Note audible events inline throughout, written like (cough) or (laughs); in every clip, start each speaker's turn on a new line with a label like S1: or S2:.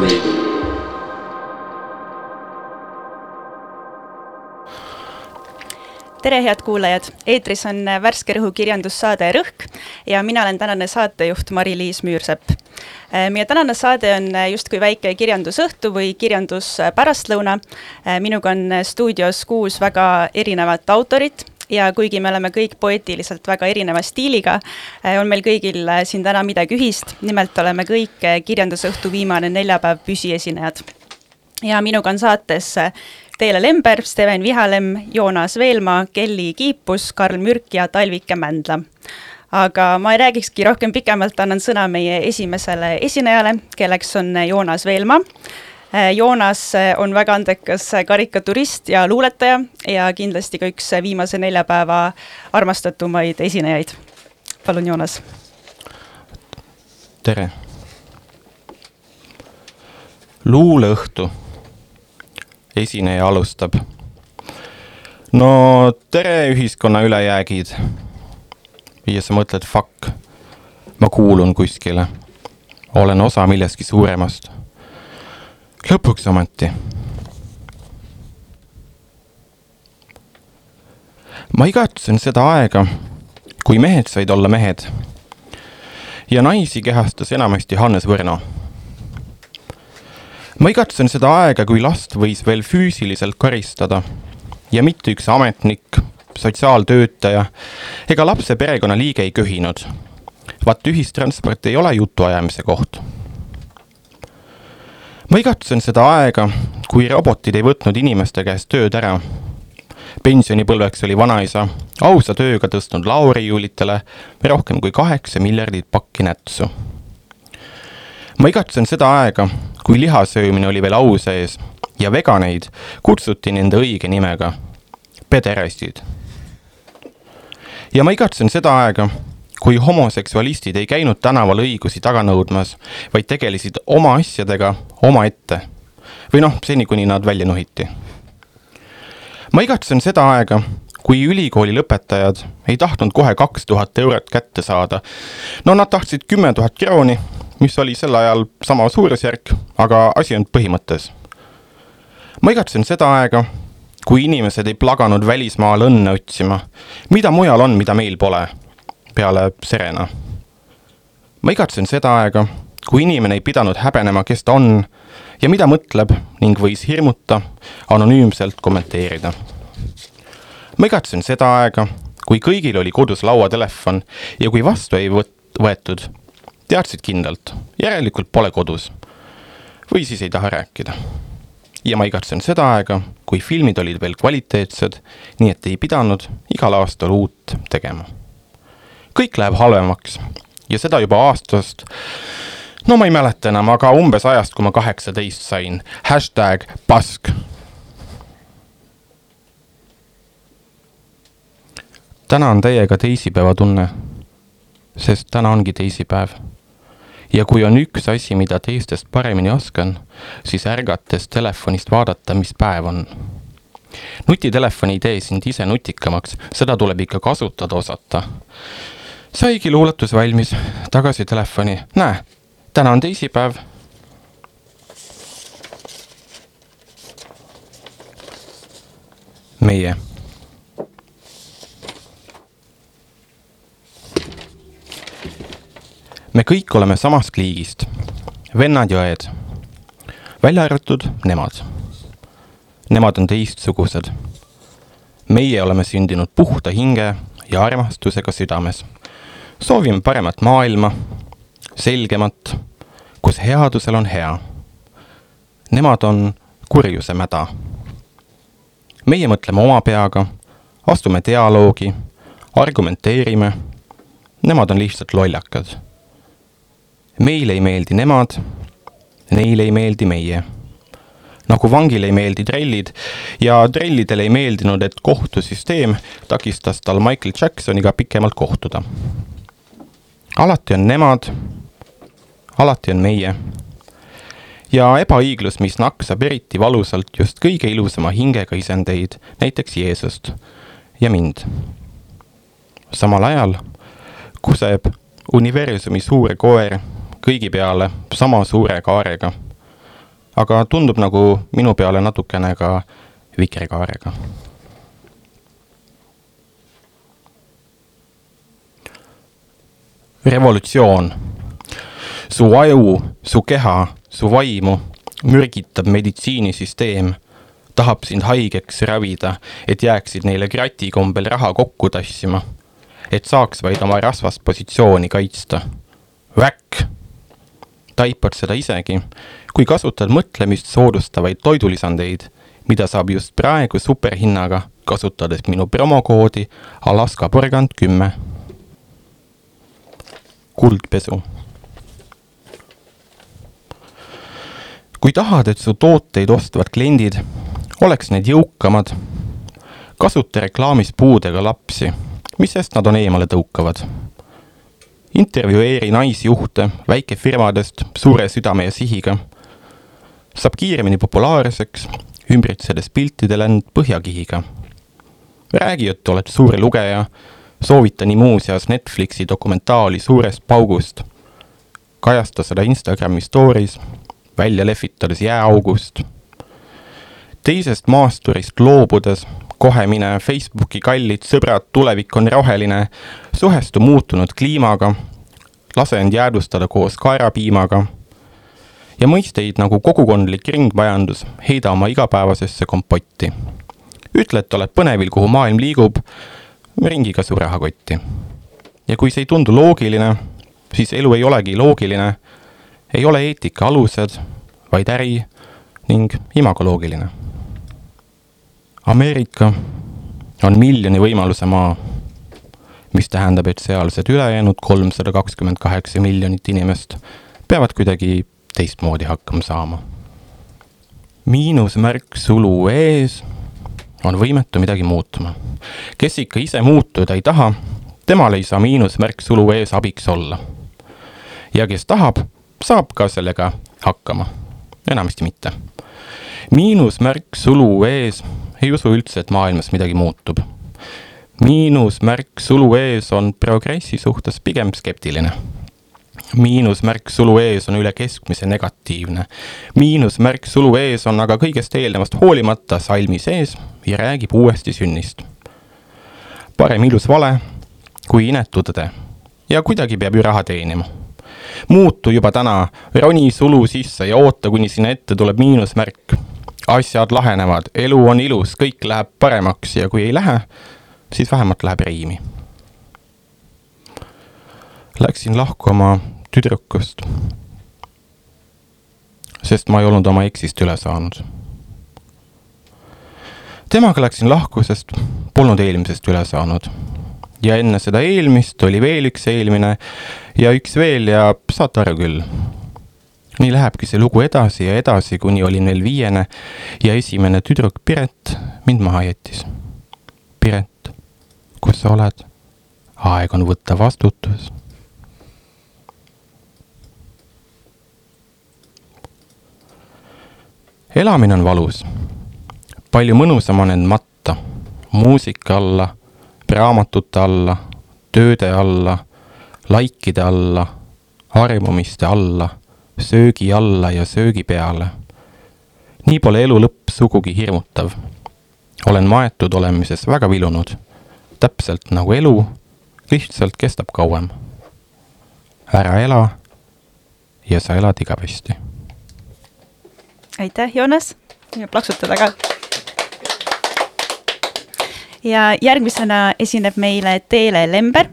S1: Radio.
S2: Tere, head kuulajad, eetris on värske rõhu kirjandussaade Rõhk ja mina olen tänane saatejuht Mari-Liis Müürsepp. meie tänane saade on justkui väike kirjandusõhtu või kirjanduspärastlõuna. minuga on stuudios kuus väga erinevat autorit ja kuigi me oleme kõik poeetiliselt väga erineva stiiliga, on meil kõigil siin täna midagi ühist, nimelt oleme kõik kirjandusõhtu viimane neljapäev püsiesinejad. ja minuga on saates Teele Lember, Steven Vihalem, Joonas Veelmaa, Kelly Kiipus, Karl Mürk ja Talvike Mändla. aga ma ei räägikski rohkem pikemalt, annan sõna meie esimesele esinejale, kelleks on Joonas Veelmaa. Joonas on väga andekas karikaturist ja luuletaja ja kindlasti ka üks viimase neljapäeva armastatumaid esinejaid. palun, Joonas.
S3: tere. luuleõhtu esineja alustab. no tere, ühiskonna ülejäägid. ja sa mõtled, fuck, ma kuulun kuskile. olen osa millestki suuremast. lõpuks ometi. ma igatsen seda aega, kui mehed said olla mehed. ja naisi kehastas enamasti Hannes Võrno ma igatsen seda aega, kui last võis veel füüsiliselt karistada ja mitte üks ametnik, sotsiaaltöötaja ega lapse perekonnaliige ei köhinud. vaat ühistransport ei ole jutuajamise koht. ma igatsen seda aega, kui robotid ei võtnud inimeste käest tööd ära. pensionipõlveks oli vanaisa ausa tööga tõstnud laurijuulitele rohkem kui kaheksa miljardit pakki nätsu. Ma igatsen seda aega, kui lihasöömine oli veel au sees ja veganeid kutsuti nende õige nimega, pederastid. ja ma igatsen seda aega, kui homoseksualistid ei käinud tänaval õigusi taga nõudmas, vaid tegelesid oma asjadega omaette. või noh, seni, kuni nad välja nuhiti. ma igatsen seda aega, kui ülikooli lõpetajad ei tahtnud kohe kaks tuhat eurot kätte saada. no nad tahtsid kümme tuhat krooni mis oli sel ajal sama suurusjärk, aga asi on põhimõttes. ma igatsen seda aega, kui inimesed ei plaganud välismaal õnne otsima. mida mujal on, mida meil pole, peale Serena? ma igatsen seda aega, kui inimene ei pidanud häbenema, kes ta on ja mida mõtleb ning võis hirmuta anonüümselt kommenteerida. ma igatsen seda aega, kui kõigil oli kodus lauatelefon ja kui vastu ei võt-, võetud teadsid kindlalt, järelikult pole kodus. või siis ei taha rääkida. ja ma igatsen seda aega, kui filmid olid veel kvaliteetsed, nii et ei pidanud igal aastal uut tegema. kõik läheb halvemaks ja seda juba aastast no ma ei mäleta enam, aga umbes ajast, kui ma kaheksateist sain. hashtag pask. täna on täiega teisipäeva tunne, sest täna ongi teisipäev ja kui on üks asi, mida teistest paremini oskan, siis ärgates telefonist vaadata, mis päev on. nutitelefon ei tee sind ise nutikamaks, seda tuleb ikka kasutada osata. saigi luuletus valmis, tagasi telefoni, näe, täna on teisipäev. meie me kõik oleme samast liigist, vennad ja õed, välja arvatud nemad. Nemad on teistsugused. meie oleme sündinud puhta hinge ja armastusega südames. soovime paremat maailma, selgemat, kus headusel on hea. Nemad on kurjuse mäda. meie mõtleme oma peaga, astume dialoogi, argumenteerime. Nemad on lihtsalt lollakad meile ei meeldi nemad, neile ei meeldi meie. nagu vangile ei meeldi trellid ja trellidele ei meeldinud, et kohtusüsteem takistas tal Michael Jacksoniga pikemalt kohtuda. alati on nemad, alati on meie. ja ebaõiglus, mis naksab eriti valusalt just kõige ilusama hingega isendeid, näiteks Jeesust. ja mind. samal ajal kuseb universumi suur koer kõigi peale sama suure kaarega. aga tundub nagu minu peale natukene ka vikerkaarega. revolutsioon. su aju, su keha, su vaimu mürgitab meditsiinisüsteem tahab sind haigeks ravida, et jääksid neile krati kombel raha kokku tassima. et saaks vaid oma rasvast positsiooni kaitsta. Väkk! Taipad seda isegi, kui kasutad mõtlemist soodustavaid toidulisandeid, mida saab just praegu superhinnaga, kasutades minu promokoodi Alaska porgand kümme. kuldpesu kui tahad, et su tooteid ostvad kliendid oleks need jõukamad, kasuta reklaamis puudega lapsi, mis sest nad on eemale tõukavad. Intervjueeri naisjuhte väikefirmadest suure südame ja sihiga. saab kiiremini populaarseks, ümbritsedes piltidel end põhjakihiga. räägi, et oled suur lugeja, soovita nii muuseas Netflixi dokumentaali Suurest paugust. kajasta seda Instagrami story's, välja lehvitades jääaugust teisest maasturist loobudes kohe mine Facebooki kallid sõbrad, tulevik on roheline, suhestu muutunud kliimaga, lase end jäädvustada koos kaerapiimaga. Ja mõisteid nagu kogukondlik ringmajandus heida oma igapäevasesse kompotti. ütle, et oled põnevil, kuhu maailm liigub, ringiga su rahakotti. ja kui see ei tundu loogiline, siis elu ei olegi loogiline, ei ole eetika alused, vaid äri ning imagoloogiline Ameerika on miljoni võimaluse maa, mis tähendab, et sealsed ülejäänud kolmsada kakskümmend kaheksa miljonit inimest peavad kuidagi teistmoodi hakkama saama. miinusmärk sulu ees on võimetu midagi muutma. kes ikka ise muutuda ei taha, temal ei saa miinusmärk sulu ees abiks olla. ja kes tahab, saab ka sellega hakkama, enamasti mitte. miinusmärk sulu ees ei usu üldse, et maailmas midagi muutub. miinusmärk sulu ees on progressi suhtes pigem skeptiline. miinusmärk sulu ees on üle keskmise negatiivne. miinusmärk sulu ees on aga kõigest eelnevast hoolimata salmi sees ja räägib uuesti sünnist. parem ilus vale kui inetu tõde. ja kuidagi peab ju raha teenima muutu juba täna, roni sulu sisse ja oota, kuni sinna ette tuleb miinusmärk asjad lahenevad, elu on ilus, kõik läheb paremaks ja kui ei lähe, siis vähemalt läheb reimi. Läksin lahku oma tüdrukust, sest ma ei olnud oma eksist üle saanud. temaga läksin lahku, sest polnud eelmisest üle saanud. ja enne seda eelmist oli veel üks eelmine ja üks veel ja saate aru küll nii lähebki see lugu edasi ja edasi, kuni olin veel viiene ja esimene tüdruk Piret mind maha jättis. Piret, kus sa oled? aeg on võtta vastutus. elamine on valus. palju mõnusam on end matta muusika alla, raamatute alla, tööde alla, laikide alla, armumiste alla söögi alla ja söögi peale. nii pole elu lõpp sugugi hirmutav. olen maetud olemises väga vilunud. täpselt nagu elu, lihtsalt kestab kauem. ära ela ja sa elad igavesti.
S2: aitäh, Joonas, plaksutada ka ja järgmisena esineb meile Teele Lember.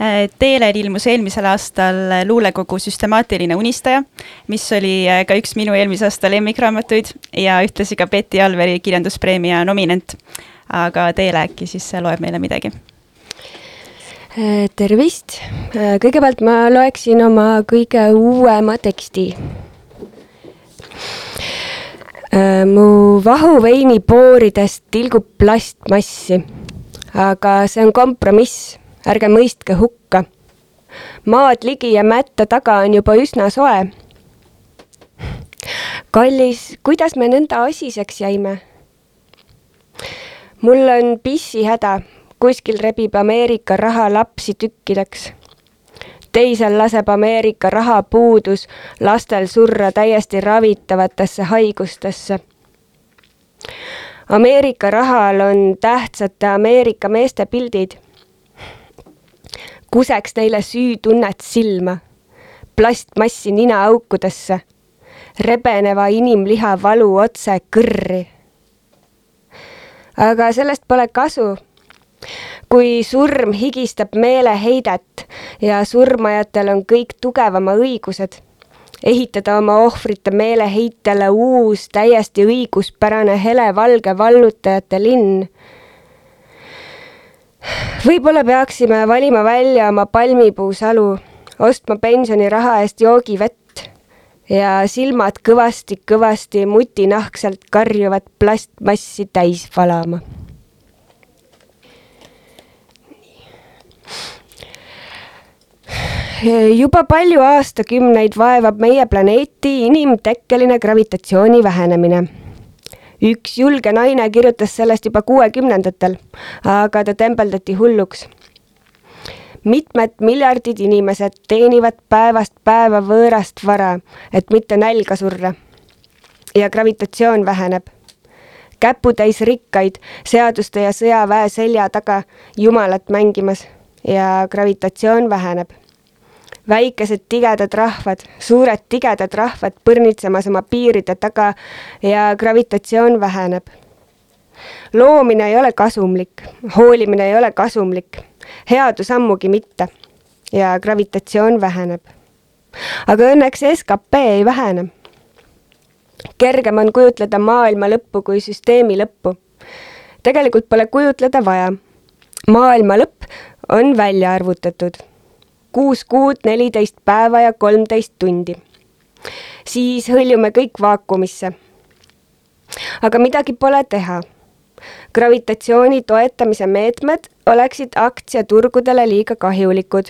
S2: Äh, Teelel ilmus eelmisel aastal luulekogu Süstemaatiline unistaja, mis oli äh, ka üks minu eelmise aasta lemmikraamatuid ja ühtlasi ka Betty Alveri kirjanduspreemia nominent. aga Teele äkki siis loeb meile midagi?
S4: Äh, tervist, kõigepealt ma loeksin oma kõige uuema teksti Äh, mu vahuveinipooridest tilgub plastmassi. aga see on kompromiss, ärge mõistke hukka. maad ligi ja mätta taga on juba üsna soe. kallis, kuidas me nõnda asiseks jäime? mul on pissihäda, kuskil rebib Ameerika raha lapsi tükkideks. teisel laseb Ameerika rahapuudus lastel surra täiesti ravitavatesse haigustesse. Ameerika rahal on tähtsate Ameerika meeste pildid. Kuseks neile süütunnet silma, plastmassi ninaaukudesse, rebeneva inimliha valu otse kõrri aga sellest pole kasu. kui surm higistab meeleheidet ja surmajatel on kõik tugevama õigused, ehitada oma ohvrite meeleheitele uus, täiesti õiguspärane helevalge vallutajate linn. Võib-olla peaksime valima välja oma palmipuusalu, ostma pensioniraha eest joogivett, ja silmad kõvasti-kõvasti mutinahkselt karjuvat plastmassi täis valama. juba palju aastakümneid vaevab meie planeeti inimtekkeline gravitatsiooni vähenemine. Üks julge naine kirjutas sellest juba kuuekümnendatel, aga ta tembeldati hulluks mitmed miljardid inimesed teenivad päevast päeva võõrast vara, et mitte nälga surra. ja gravitatsioon väheneb. käputäis rikkaid seaduste ja sõjaväe selja taga jumalat mängimas ja gravitatsioon väheneb. Väikesed tigedad rahvad, suured tigedad rahvad põrnitsemas oma piiride taga ja gravitatsioon väheneb loomine ei ole kasumlik, hoolimine ei ole kasumlik headus ammugi mitte ja gravitatsioon väheneb. aga õnneks skp ei vähene. kergem on kujutleda maailma lõppu kui süsteemi lõppu. tegelikult pole kujutleda vaja. maailma lõpp on välja arvutatud. Kuus kuud, neliteist päeva ja kolmteist tundi. siis hõljume kõik vaakumisse. aga midagi pole teha gravitatsiooni toetamise meetmed oleksid aktsiaturgudele liiga kahjulikud.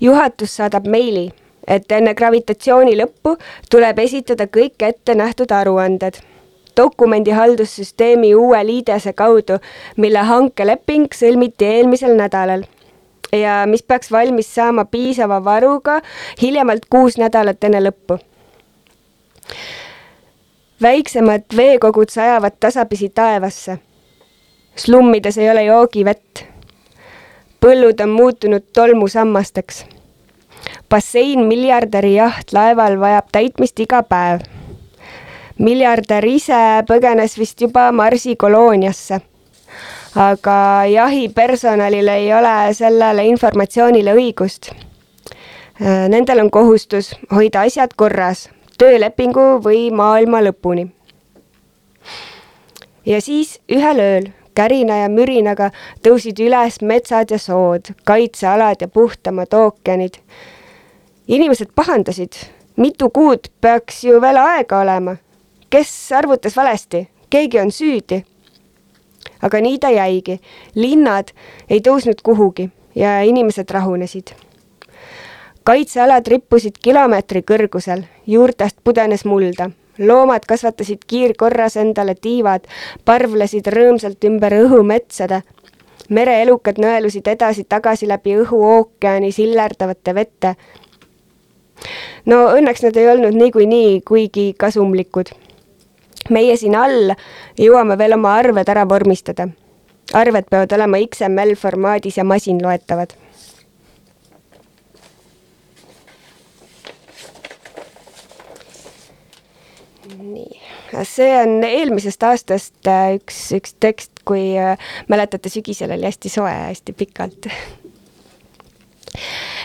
S4: juhatus saadab meili, et enne gravitatsiooni lõppu tuleb esitada kõik ette nähtud aruanded dokumendihaldussüsteemi uue liidese kaudu, mille hankeleping sõlmiti eelmisel nädalal ja mis peaks valmis saama piisava varuga hiljemalt kuus nädalat enne lõppu väiksemad veekogud sajavad tasapisi taevasse. slummides ei ole joogivett. põllud on muutunud tolmusammasteks. bassein miljardäri jahtlaeval vajab täitmist iga päev. miljardär ise põgenes vist juba Marsi kolooniasse. Aga jahipersonalil ei ole sellele informatsioonile õigust. Nendel on kohustus hoida asjad korras töölepingu või maailma lõpuni. ja siis ühel ööl kärina ja mürinaga tõusid üles metsad ja sood, kaitsealad ja puhtamad ookeanid. inimesed pahandasid, mitu kuud peaks ju veel aega olema. kes arvutas valesti, keegi on süüdi. Aga nii ta jäigi, linnad ei tõusnud kuhugi ja inimesed rahunesid kaitsealad rippusid kilomeetri kõrgusel, juurtest pudenes mulda. loomad kasvatasid kiirkorras endale tiivad, parvlesid rõõmsalt ümber õhumetsade. mereelukad nõelusid edasi-tagasi läbi õhu ookeani sillerdavate vette. no õnneks nad ei olnud niikuinii kuigi kasumlikud. Meie siin all jõuame veel oma arved ära vormistada. arved peavad olema XML formaadis ja masinloetavad nii, see on eelmisest aastast äh, üks, üks tekst, kui äh, mäletate, sügisel oli hästi soe, hästi pikalt.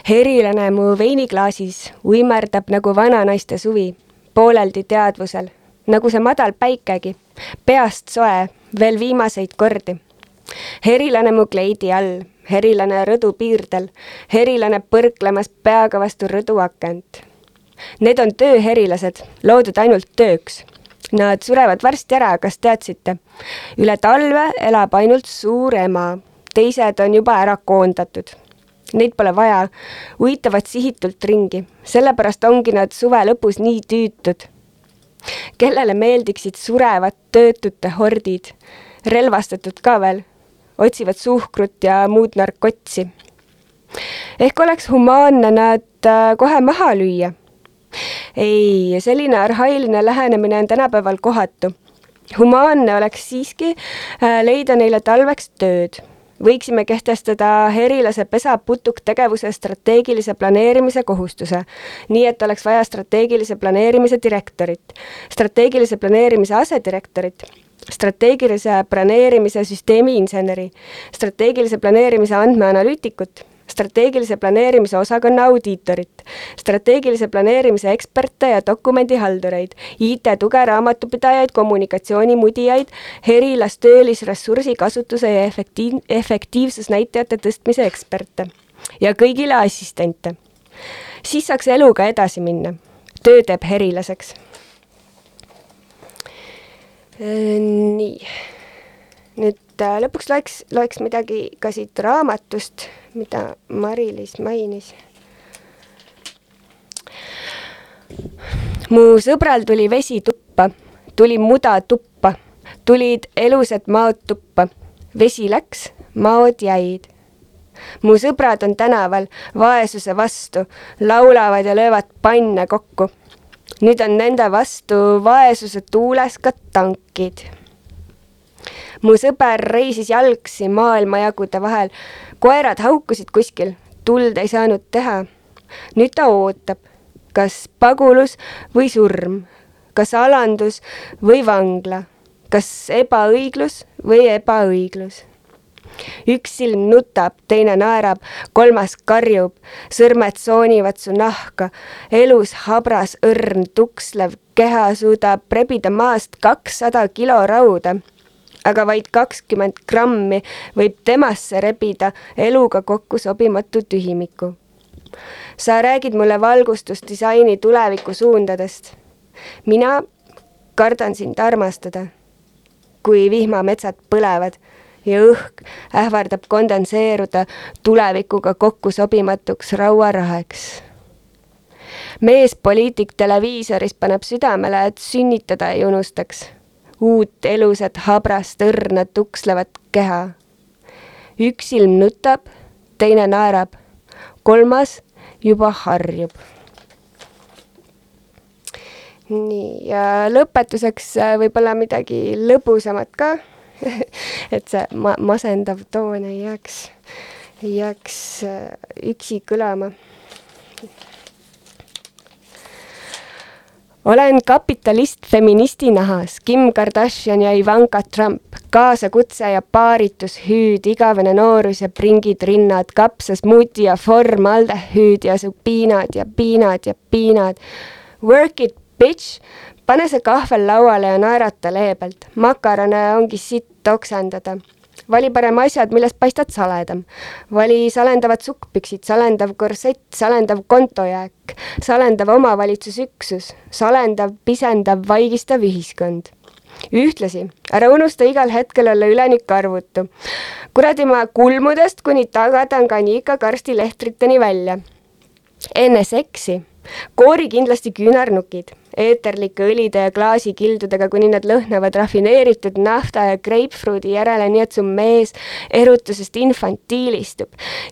S4: herilane mu veiniklaasis uimerdab nagu vananaiste suvi, pooleldi teadvusel, nagu see madal päikegi, peast soe, veel viimaseid kordi. herilane mu kleidi all, herilane rõdu piirdel, herilane põrklemas peaga vastu rõduakent Need on tööherilased, loodud ainult tööks. Nad surevad varsti ära, kas teadsite? üle talve elab ainult suur ema, teised on juba ära koondatud. Neid pole vaja, uitavad sihitult ringi, sellepärast ongi nad suve lõpus nii tüütud. Kellele meeldiksid surevad töötute hordid, relvastatud ka veel, otsivad suhkrut ja muud narkotsi. ehk oleks humaanne nad äh, kohe maha lüüa. ei, selline arhailine lähenemine on tänapäeval kohatu. humaanne oleks siiski äh, leida neile talveks tööd võiksime kehtestada erilase pesa putuktegevuse strateegilise planeerimise kohustuse, nii et oleks vaja strateegilise planeerimise direktorit, strateegilise planeerimise asedirektorit, strateegilise planeerimise süsteemi inseneri, strateegilise planeerimise andmeanalüütikut strateegilise planeerimise osakonna audiitorit, strateegilise planeerimise eksperte ja dokumendihaldureid, IT-tuge raamatupidajaid, kommunikatsioonimudijaid, herilas töölisressursi kasutuse ja efektiiv, efektiivsusnäitajate tõstmise eksperte ja kõigile assistente. siis saaks eluga edasi minna. töö teeb herilaseks. nii nüüd äh, lõpuks loeks, loeks midagi ka siit raamatust, mida Mari-Liis mainis. mu sõbral tuli vesi tuppa, tuli muda tuppa, tulid elusad maod tuppa, vesi läks, maod jäid. mu sõbrad on tänaval vaesuse vastu, laulavad ja löövad panne kokku. nüüd on nende vastu vaesuse tuules ka tankid mu sõber reisis jalgsi maailmajagude vahel, koerad haukusid kuskil, tuld ei saanud teha. nüüd ta ootab, kas pagulus või surm, kas alandus või vangla, kas ebaõiglus või ebaõiglus. Üks silm nutab, teine naerab, kolmas karjub, sõrmed soonivad su nahka, elus habras, õrn, tukslev keha suudab rebida maast kakssada kilo rauda aga vaid kakskümmend grammi võib temasse rebida eluga kokku sobimatu tühimiku. sa räägid mulle valgustusdisaini tulevikusuundadest. mina kardan sind armastada. kui vihmametsad põlevad ja õhk ähvardab kondenseeruda tulevikuga kokku sobimatuks rauaraheks meespoliitik televiisoris paneb südamele, et sünnitada ei unustaks uut elusat habrast õrna tukslevat keha. üks silm nutab, teine naerab, kolmas juba harjub. nii, ja lõpetuseks äh, võib-olla midagi lõbusamat ka (laughs) et see ma-, masendav toon ei jääks, ei jääks äh, üksi kõlama olen kapitalist feministi nahas, Kim Kardashian ja Ivanka Trump, kaasakutse ja paaritushüüd, igavene noorus ja pringid rinnad, kapsas muti ja formaldehüüd ja su piinad ja piinad ja piinad. Work it, bitch, pane see kahvel lauale ja naerata leebelt, makarone ongi sitt oksendada vali parem asjad, millest paistad saledam. vali salendavad sukkpüksid, salendav korsett, salendav kontojääk, salendav omavalitsusüksus, salendav, pisendav, vaigistav ühiskond ühtlasi, ära unusta igal hetkel olla ülenik arvutu. kuradi ma kulmudest kuni Taga-Tanganyika karstilehtriteni välja. enne seksi koori kindlasti küünarnukid, eeterlike õlide ja klaasikildudega, kuni nad lõhnavad rafineeritud nafta ja greipfruudi järele, nii et su mees erutusest infantiilistub.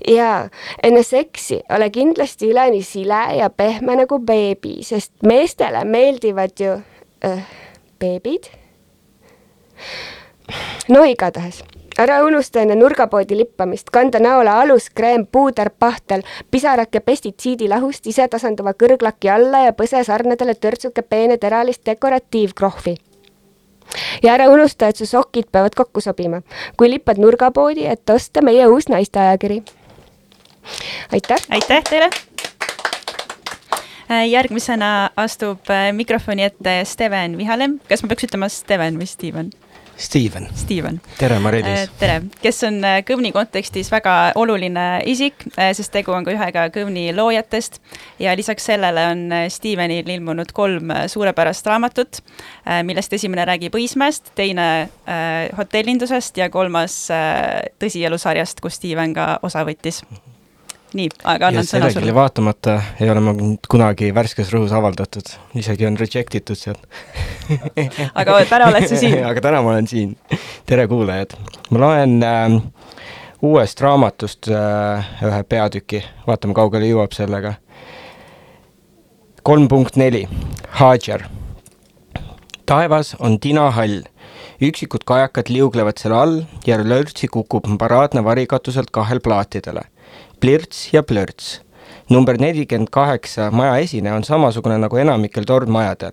S4: ja enne seksi ole kindlasti üleni sile ja pehme nagu beebi, sest meestele meeldivad ju äh, beebid. no igatahes ära unusta enne nurgapoodi lippamist kanda näole aluskreem, puuder, pahtel, pisarake pestitsiidilahust isetasanduva kõrglaki alla ja põse sarnadele törtsuke peeneteralist dekoratiivkrohvi ja ära unusta, et su sokid peavad kokku sobima, kui lippad nurgapoodi, et osta meie uus naisteajakiri. aitäh!
S2: aitäh teile! järgmisena astub mikrofoni ette Steven Vihalem, kas ma peaks ütlema Steven või Steven?
S5: Steven.
S2: Steven.
S5: tere, Mari-Liis.
S2: Äh, tere, kes on äh, Kõvni kontekstis väga oluline isik, äh, sest tegu on ka ühega Kõvni loojatest ja lisaks sellele on Stevenil ilmunud kolm suurepärast raamatut, millest esimene räägib Õismäest, teine hotellindusest ja kolmas tõsielusarjast, kus Steven ka osa võttis nii, aga annan sõna sulle.
S5: vaatamata ei ole ma kunagi värskes rõhus avaldatud, isegi on reject itud sealt. (laughs)
S2: aga täna oled sa siin. (laughs)
S5: aga täna ma olen siin. tere, kuulajad. ma loen äh, uuest raamatust äh, ühe peatüki, vaatame, kaugele jõuab sellega. kolm punkt neli, Hajar. taevas on tinahall, üksikud kajakad liuglevad selle all ja lörtsi kukub paraadne vari katuselt kahel plaatidele. Plirts ja plörts number nelikümmend kaheksa maja esine on samasugune nagu enamikel tornmajadel.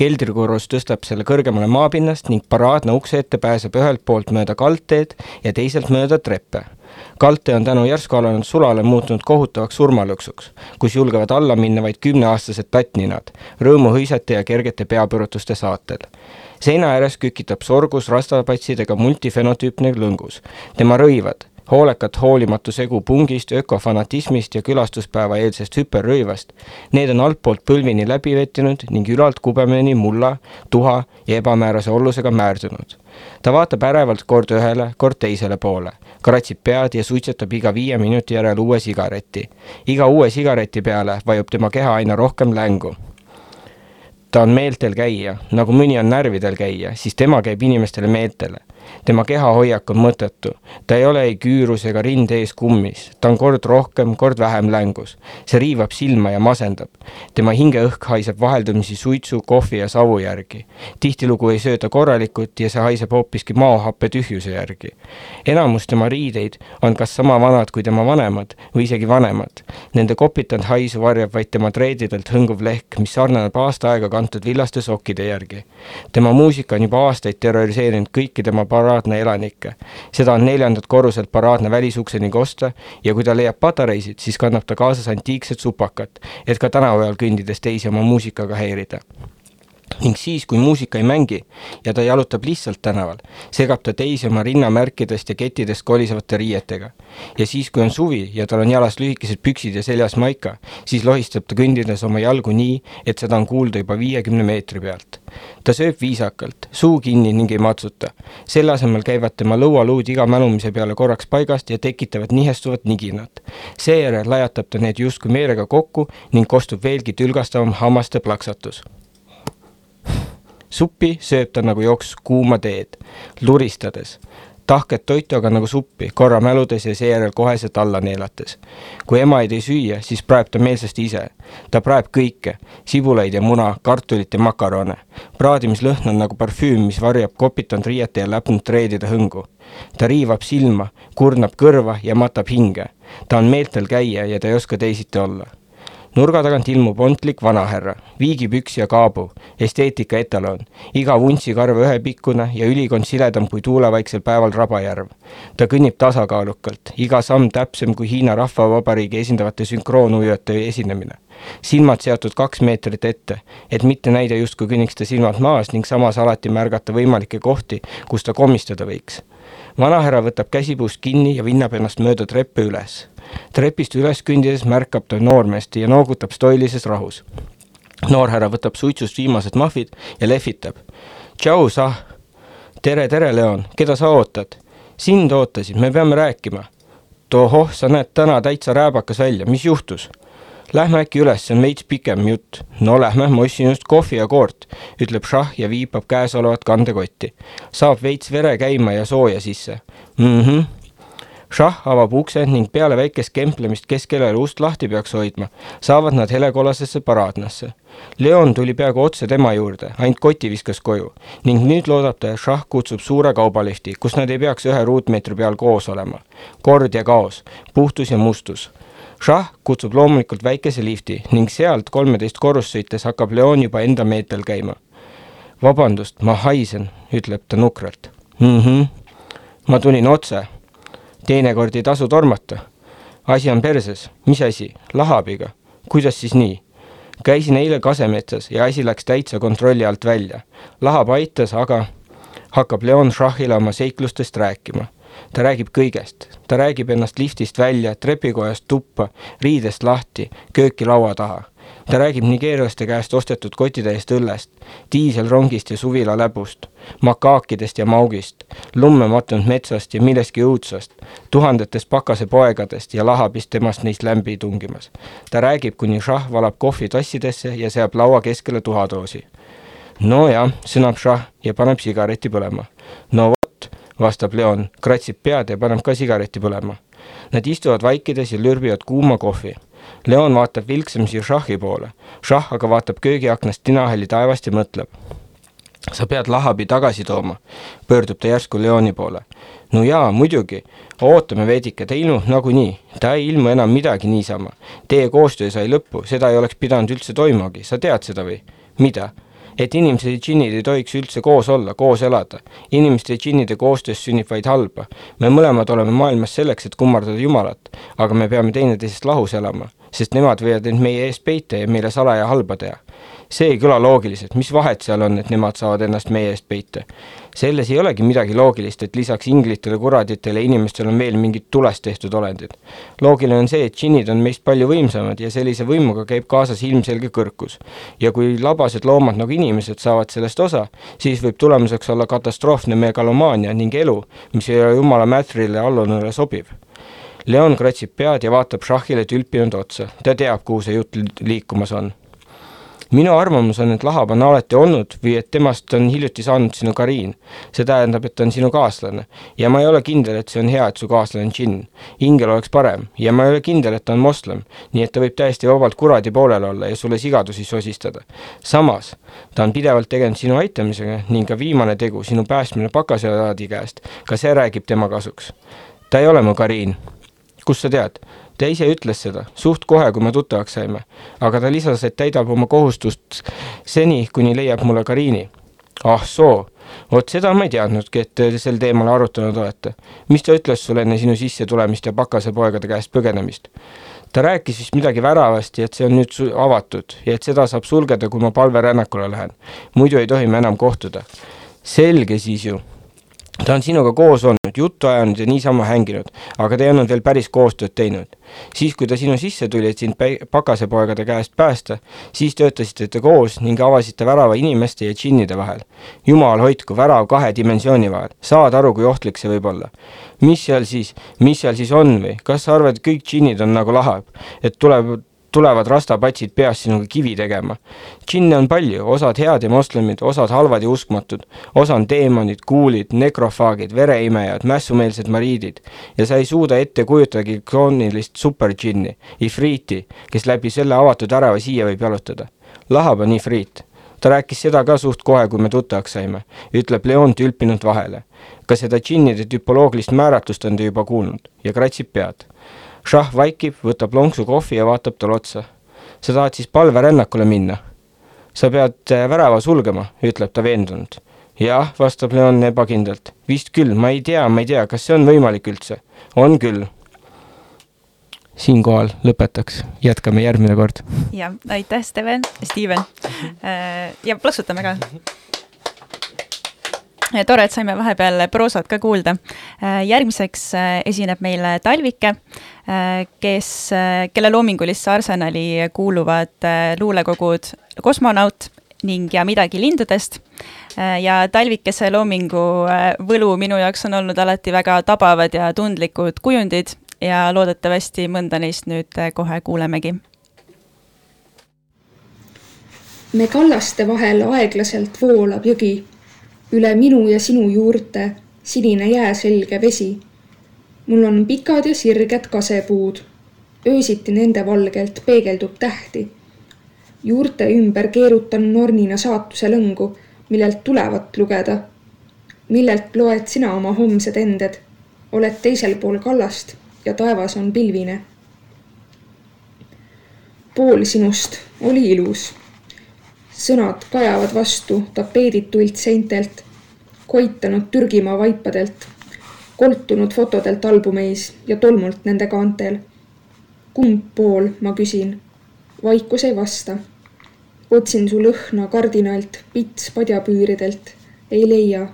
S5: keldrikorrus tõstab selle kõrgemale maapinnast ning paraadne ukse ette pääseb ühelt poolt mööda kaldteed ja teiselt mööda treppe. kaldtee on tänu järsku alanud sulale muutunud kohutavaks surmalõksuks, kus julgevad alla minna vaid kümneaastased tattninad, rõõmuhõisete ja kergete peapõrutuste saatel. seina ääres kükitab sorgus rastapatsidega multifenotüüpne lõngus. tema rõivad hoolekat hoolimatu segu pungist, ökofanatismist ja külastuspäeva eelsest hüperrõivast. Need on altpoolt põlvini läbi vettinud ning ülalt kubemeni mulla, tuha ja ebamäärase ollusega määrdunud. ta vaatab ärevalt kord ühele, kord teisele poole, kratsib pead ja suitsetab iga viie minuti järel uue sigareti. iga uue sigareti peale vajub tema keha aina rohkem längu ta on meeltel käija, nagu mõni on närvidel käija, siis tema käib inimestele meeltele. Tema kehahoiak on mõttetu, ta ei ole ei küürus ega rind ees kummis, ta on kord rohkem, kord vähem längus. see riivab silma ja masendab. tema hingeõhk haiseb vaheldumisi suitsu, kohvi ja savu järgi. tihtilugu ei söö ta korralikult ja see haiseb hoopiski maohappe tühjuse järgi. enamus tema riideid on kas sama vanad kui tema vanemad või isegi vanemad. Nende kopitanud haisu varjab vaid tema treedidelt hõnguv lehk, mis sarnaneb aasta aega kantud villaste sokkide järgi. tema muusika on juba aastaid terroriseerinud kõiki tema paraadne elanikke. seda on neljandalt korruselt paraadne välisukseni kosta ja kui ta leiab patareisid, siis kannab ta kaasas antiikset supakat, et ka tänapäeval kõndides teisi oma muusikaga häirida ning siis, kui muusika ei mängi ja ta jalutab lihtsalt tänaval, segab ta teisi oma rinnamärkidest ja kettidest kolisevate riietega. ja siis, kui on suvi ja tal on jalas lühikesed püksid ja seljas maika, siis lohistab ta kõndides oma jalgu nii, et seda on kuulda juba viiekümne meetri pealt. ta sööb viisakalt, suu kinni ning ei matsuta. selle asemel käivad tema lõualuud iga mälumise peale korraks paigast ja tekitavad nihestuvat niginat. seejärel lajatab ta need justkui meelega kokku ning kostub veelgi tülgastavam hammaste plaksatus suppi sööb ta nagu jooks kuuma teed, luristades, tahket toitu aga nagu suppi, korra mäludes ja seejärel koheselt alla neelates. kui emaid ei süüa, siis praeb ta meelsasti ise. ta praeb kõike, sibulaid ja muna, kartulit ja makarone. praadimislõhn on nagu parfüüm, mis varjab kopitanud riiete ja läpnud treedide hõngu. ta riivab silma, kurnab kõrva ja matab hinge. ta on meeltel käija ja ta ei oska teisiti olla nurga tagant ilmub ontlik vanahärra, viigipüks ja kaabu, esteetika etalon, iga vuntsikarv ühepikkune ja ülikond siledam kui tuulevaiksel päeval Rabajärv. ta kõnnib tasakaalukalt, iga samm täpsem kui Hiina Rahvavabariigi esindavate sünkroonuujujate esinemine. silmad seatud kaks meetrit ette, et mitte näida justkui kõnniks ta silmad maas ning samas alati märgata võimalikke kohti, kus ta komistada võiks vanahärra võtab käsipuust kinni ja vinnab ennast mööda treppe üles. Trepist üles kõndides märkab ta noormeest ja noogutab stoilises rahus. noorhärra võtab suitsust viimased mahvid ja lehvitab. tšau, sah. tere, tere, Leon, keda sa ootad? sind ootasin, me peame rääkima. tohoh, sa näed täna täitsa rääbakas välja, mis juhtus? Lähme äkki üles, see on veits pikem jutt. no lähme, ma ostsin just kohvi ja koort, ütleb Šah ja viipab käesolevat kandekotti. saab veits vere käima ja sooja sisse mm. Šah avab ukse ning peale väikest kemplemist, kes kellele ust lahti peaks hoidma, saavad nad helekollasesse paraadnasse. Leon tuli peaaegu otse tema juurde, ainult koti viskas koju ning nüüd loodab ta, et Šah kutsub suure kaubalifti, kus nad ei peaks ühe ruutmeetri peal koos olema. kord ja kaos, puhtus ja mustus Šah kutsub loomulikult väikese lifti ning sealt kolmeteist korrust sõites hakkab Leon juba enda meetel käima. vabandust, ma haisen, ütleb ta nukralt mm. -hmm. ma tulin otse. Teinekord ei tasu tormata. asi on perses, mis asi, lahabiga, kuidas siis nii? käisin eile Kasemetsas ja asi läks täitsa kontrolli alt välja. lahab aitas, aga hakkab Leon Šahhile oma seiklustest rääkima ta räägib kõigest, ta räägib ennast liftist välja, trepikojast tuppa, riidest lahti, kööki laua taha. Ta räägib nigeerlaste käest ostetud kotitäiest õllest, diiselrongist ja suvila läbust, makaakidest ja maugist, lumme mattunud metsast ja millestki õudsast, tuhandetest pakasepoegadest ja lahabist temast neist lämbi tungimas. ta räägib, kuni šah valab kohvi tassidesse ja seab laua keskele tuhadoosi. nojah, sõnab šah ja paneb sigareti põlema. no vot, vastab Leon, kratsib pead ja paneb ka sigareti põlema. Nad istuvad vaikides ja lürbivad kuuma kohvi Leon vaatab vilksamisi šahhi poole. šahh aga vaatab köögiaknast tinahalli taevast ja mõtleb. sa pead lahabi tagasi tooma, pöördub ta järsku Leoni poole. no jaa, muidugi, ootame veidike, ta ilmub nagunii, ta ei ilmu enam midagi niisama. Teie koostöö sai lõppu, seda ei oleks pidanud üldse toimumagi, sa tead seda või? mida? et inimesed ja džinnid ei tohiks üldse koos olla, koos elada. inimeste ja džinnide koostöös sünnib vaid halba. me mõlemad oleme maailmas selleks, et kummardada Jumalat, aga me peame teineteisest lahus elama, sest nemad võivad end meie eest peita ja meile salaja halba teha see ei kõla loogiliselt, mis vahet seal on, et nemad saavad ennast meie eest peita? selles ei olegi midagi loogilist, et lisaks inglitele, kuraditele inimestel on veel mingid tulest tehtud olendid. loogiline on see, et džinnid on meist palju võimsamad ja sellise võimuga käib kaasas ilmselge kõrkus. ja kui labased loomad nagu inimesed saavad sellest osa, siis võib tulemuseks olla katastroofne megalomaania ning elu, mis ei ole jumala mätrile allunule sobiv Leon kratsib pead ja vaatab šahhile tülpinud otsa, ta teab, kuhu see jutt liikumas on minu arvamus on, et Lahab on alati olnud või et temast on hiljuti saanud sinu Karin. see tähendab, et ta on sinu kaaslane. ja ma ei ole kindel, et see on hea, et su kaaslane on džinn. ingel oleks parem ja ma ei ole kindel, et ta on moslem. nii et ta võib täiesti vabalt kuradi poolel olla ja sulle sigadusi sosistada. samas, ta on pidevalt tegelenud sinu aitamisega ning ka viimane tegu, sinu päästmine pakaselaadi käest, ka see räägib tema kasuks. ta ei ole mu Karin. Kust sa tead? ta ise ütles seda, suht kohe, kui me tuttavaks saime. aga ta lisas, et täidab oma kohustust seni, kuni leiab mulle Kariini. ah soo, vot seda ma ei teadnudki, et te sel teemal arutanud olete. mis ta ütles sulle enne sinu sissetulemist ja pakasepoegade käest põgenemist? ta rääkis vist midagi väravast ja et see on nüüd avatud ja et seda saab sulgeda, kui ma palverännakule lähen. muidu ei tohi me enam kohtuda. selge siis ju ta on sinuga koos olnud, juttu ajanud ja niisama hänginud, aga te ei olnud veel päris koostööd teinud. siis, kui ta sinu sisse tuli, et sind pakasepoegade käest päästa, siis töötasite te koos ning avasite värava inimeste ja džinnide vahel. jumal hoidku, värav kahe dimensiooni vahel, saad aru, kui ohtlik see võib olla? mis seal siis, mis seal siis on või, kas sa arvad, et kõik džinnid on nagu lahab, et tuleb tulevad rastapatsid peas sinuga kivi tegema. džinne on palju, osad head ja moslemid, osad halvad ja uskmatud, osa on teemonid, kuulid, nekrofaagid, vereimejad, mässumeelsed mariidid ja sa ei suuda ette kujutadagi kroonilist superdžinni, ifriiti, kes läbi selle avatud värava siia võib jalutada. Lahab on ifriit ta rääkis seda ka suht kohe, kui me tuttavaks saime, ütleb Leon tülpinult vahele. ka seda džinnide tüpoloogilist määratlust on ta juba kuulnud ja kratsib pead šah vaikib, võtab lonksu kohvi ja vaatab talle otsa. sa tahad siis palverännakule minna? sa pead äh, värava sulgema, ütleb ta veendunult. jah, vastab Leon ebakindlalt. vist küll, ma ei tea, ma ei tea, kas see on võimalik üldse. on küll. siinkohal lõpetaks, jätkame järgmine kord.
S2: jah, aitäh, Steven, Steven. (laughs) Äh, ja plaksutame ka (laughs) tore, et saime vahepeal proosat ka kuulda. Äh, järgmiseks esineb meile Talvike Äh, kes, äh, kelle loomingulisse arsenali kuuluvad äh, luulekogud Kosmonaut ning Ja midagi lindudest. ja Talvikese loomingu võlu minu jaoks on olnud alati väga tabavad ja tundlikud kujundid ja loodetavasti mõnda neist nüüd kohe kuulemegi.
S6: me kallaste vahel aeglaselt voolab jõgi, üle minu ja sinu juurte sinine jääselge vesi mul on pikad ja sirged kasepuud. öösiti nende valgelt peegeldub tähti. juurte ümber keerutan nornina saatuse lõngu, millelt tulevat lugeda. millelt loed sina oma homsed ended? oled teisel pool kallast ja taevas on pilvine. pool sinust oli ilus. Sõnad kajavad vastu tapeedituilt seintelt, koitanud Türgimaa vaipadelt koltunud fotodelt albumeis ja tolmult nende kaantel. kumb pool, ma küsin. vaikus ei vasta. otsin su lõhna kardinalt, pits padjapüüridelt, ei leia.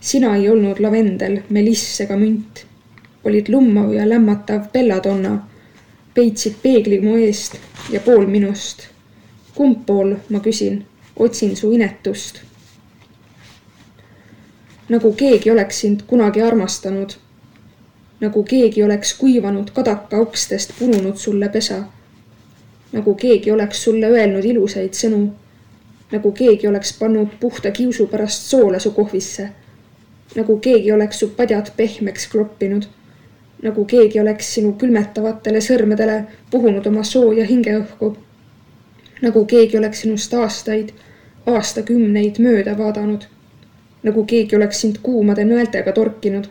S6: sina ei olnud lavendel, meliss ega münt. olid lummav ja lämmatav belladonna. peitsid peegli mu eest ja pool minust. Kumb pool, ma küsin, otsin su inetust. nagu keegi oleks sind kunagi armastanud. nagu keegi oleks kuivanud kadaka ukstest pununud sulle pesa. nagu keegi oleks sulle öelnud ilusaid sõnu. nagu keegi oleks pannud puhta kiusu pärast soola su kohvisse. nagu keegi oleks su padjad pehmeks kloppinud nagu keegi oleks sinu külmetavatele sõrmedele puhunud oma sooja hingeõhku. Nagu keegi oleks sinust aastaid, aastakümneid mööda vaadanud. nagu keegi oleks sind kuumade nõeltega torkinud.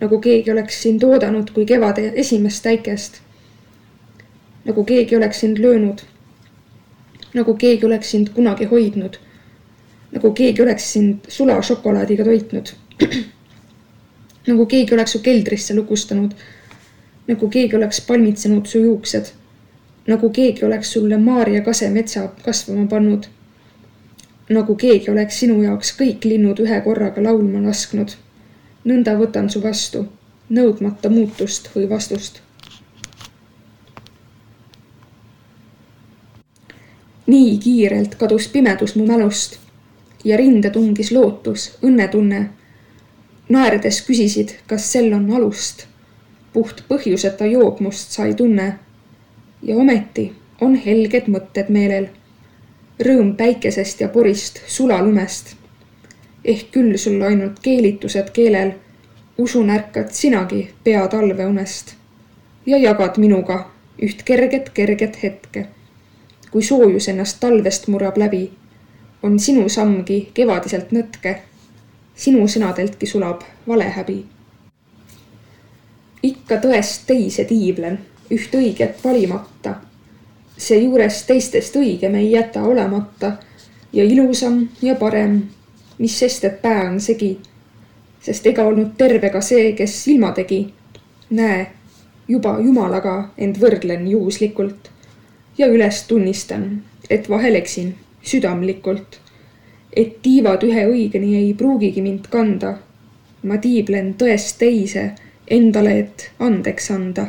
S6: nagu keegi oleks sind oodanud kui kevade esimest äikest. nagu keegi oleks sind löönud. nagu keegi oleks sind kunagi hoidnud. nagu keegi oleks sind sulašokolaadiga toitnud (clears throat) nagu keegi oleks su keldrisse lukustanud. nagu keegi oleks palmitsenud su juuksed. Nagu keegi oleks sulle Maarja kasemetsa kasvama pannud. nagu keegi oleks sinu jaoks kõik linnud ühe korraga laulma lasknud. nõnda võtan su vastu, nõudmata muutust või vastust. nii kiirelt kadus pimedus mu mälust ja rinde tungis lootus, õnnetunne naerdes küsisid, kas sel on alust. puht põhjuseta joobmust sai tunne. Ja ometi on helged mõtted meelel. Rõõm päikesest ja porist sulalumest. ehk küll sul ainult keelitused keelel. usun, ärkad sinagi pea talveunest ja jagad minuga üht kerget, kerget hetke. kui soojus ennast talvest murrab läbi, on sinu sammgi kevadiselt nõtke sinu sõnadeltki sulab valehäbi. ikka tõest teise tiiblen, üht õiget valimata. seejuures teistest õigem ei jäta olemata ja ilusam ja parem, mis sest, et pää on segi. sest ega olnud terve ka see, kes ilma tegi. näe, juba jumalaga end võrdlen juhuslikult ja üles tunnistan, et vahel eksin südamlikult et tiivad ühe õigeni ei pruugigi mind kanda. ma tiiblen tõest teise endale, et andeks anda.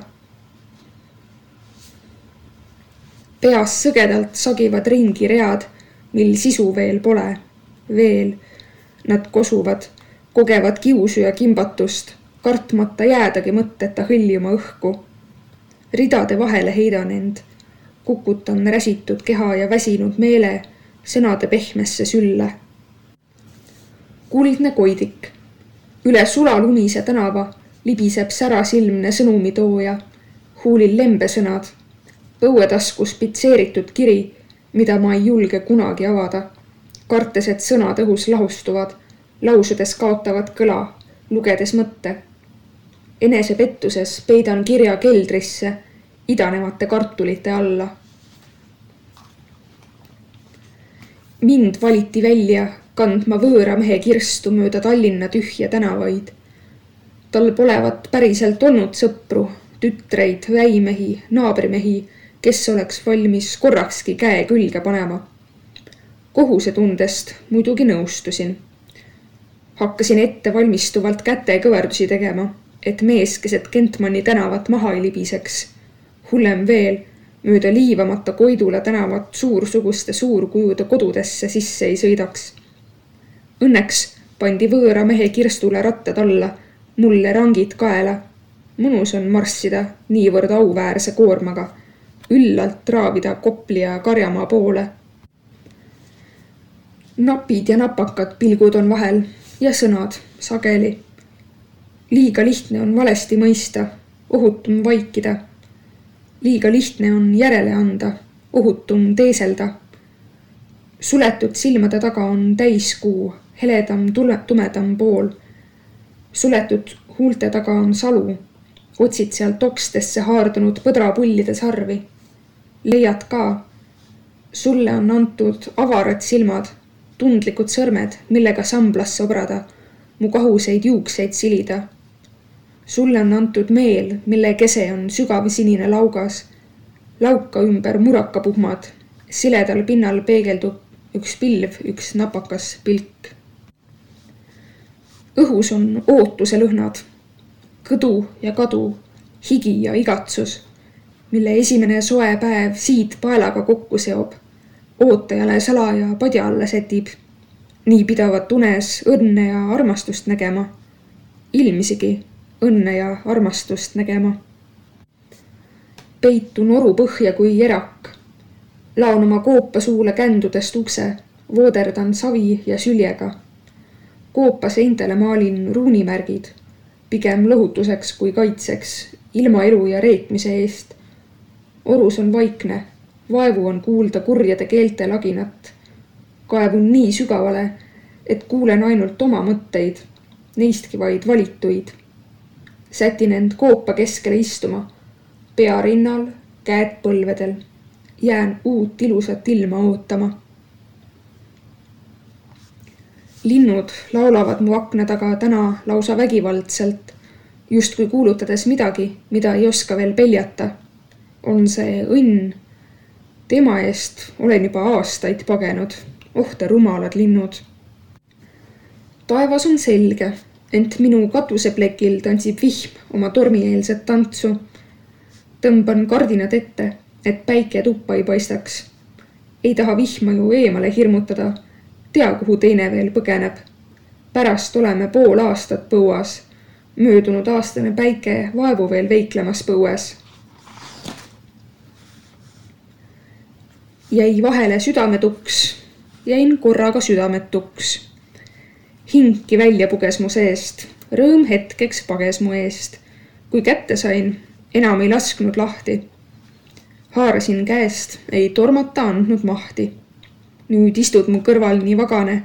S6: Peas sõgedalt sagivad ringi read, mil sisu veel pole, veel. Nad kosuvad, kogevad kiusu ja kimbatust, kartmata jäädagi mõtteta hõljuma õhku. ridade vahele heidan end, kukutan räsitud keha ja väsinud meele sõnade pehmesse sülle. kuldne koidik. üle sulalumise tänava libiseb särasilmne sõnumitooja. huulil lembesõnad. Põuetaskus pitseeritud kiri, mida ma ei julge kunagi avada. kartes, et sõnad õhus lahustuvad, lausudes kaotavad kõla, lugedes mõtte. enesepettuses peidan kirja keldrisse idanevate kartulite alla mind valiti välja kandma võõra mehe kirstu mööda Tallinna tühje tänavaid. tal polevat päriselt olnud sõpru, tütreid, väimehi, naabrimehi, kes oleks valmis korrakski käe külge panema. kohusetundest muidugi nõustusin. hakkasin ettevalmistuvalt kätekõverdusi tegema, et mees keset Kentmanni tänavat maha ei libiseks. hullem veel mööda liivamata Koidula tänavat suursuguste suurkujude kodudesse sisse ei sõidaks. Õnneks pandi võõra mehe kirstule rattad alla, mulle rangid kaela. mõnus on marssida niivõrd auväärse koormaga, üllalt traavida Kopli ja Karjamaa poole. napid ja napakad pilgud on vahel ja sõnad sageli. liiga lihtne on valesti mõista, ohutum vaikida liiga lihtne on järele anda, ohutum teeselda. suletud silmade taga on täiskuu, heledam, tule, tumedam pool. suletud huulte taga on salu, otsid sealt okstesse haardunud põdrapullide sarvi. Leiad ka, sulle on antud avarad silmad, tundlikud sõrmed, millega samblasse obrada, mu kahuseid juukseid silida sulle on antud meel, mille kese on sügav sinine laugas. lauka ümber murakapuhmad, siledal pinnal peegeldub üks pilv, üks napakas pilk. õhus on ootuse lõhnad, kõdu ja kadu, higi ja igatsus. Mille esimene soe päev siid paelaga kokku seob, ootajale salaja padja alla sätib. nii pidavat unes õnne ja armastust nägema. ilmsigi õnne ja armastust nägema. peitun oru põhja kui erak. laon oma koopa suule kändudest ukse, vooderdan savi ja süljega. koopa seintele maalin ruunimärgid, pigem lohutuseks kui kaitseks, ilma elu ja reetmise eest. Orus on vaikne, vaevu on kuulda kurjade keelte laginat. kaevun nii sügavale, et kuulen ainult oma mõtteid, neistki vaid valituid sätin end koopa keskele istuma, pea rinnal, käed põlvedel. jään uut ilusat ilma ootama. linnud laulavad mu akna taga täna lausa vägivaldselt, justkui kuulutades midagi, mida ei oska veel peljata. On see õnn? tema eest olen juba aastaid pagenud, oh te rumalad linnud. taevas on selge ent minu katuseplekil tantsib vihm oma tormieelset tantsu. tõmban kardinad ette, et päike tuppa ei paistaks. ei taha vihma ju eemale hirmutada. tea, kuhu teine veel põgeneb. pärast oleme pool aastat põuas. möödunud aastane päike vaevu veel veiklemas põues. Jäi vahele südametuks, jäin korraga südametuks hingki välja puges mu seest, rõõm hetkeks pages mu eest. kui kätte sain, enam ei lasknud lahti. haarasin käest, ei tormata andnud mahti. nüüd istud mu kõrval nii vagane,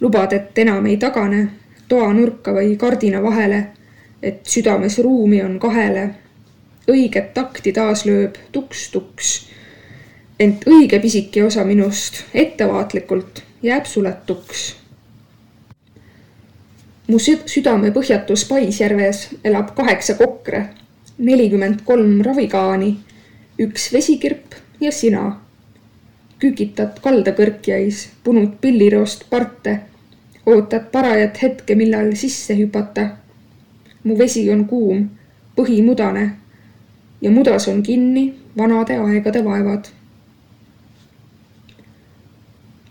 S6: lubad, et enam ei tagane toanurka või kardina vahele, et südames ruumi on kahele. õiget takti taas lööb tuks-tuks. Ent õige pisike osa minust ettevaatlikult jääb suletuks mu südame põhjatus Paisjärves elab kaheksa kokre, nelikümmend kolm ravikaani, üks vesikirp ja sina. kükitad kaldakõrkjais, punud pilliroost parte, ootad parajat hetke, millal sisse hüpata. mu vesi on kuum, põhi mudane ja mudas on kinni vanade aegade vaevad.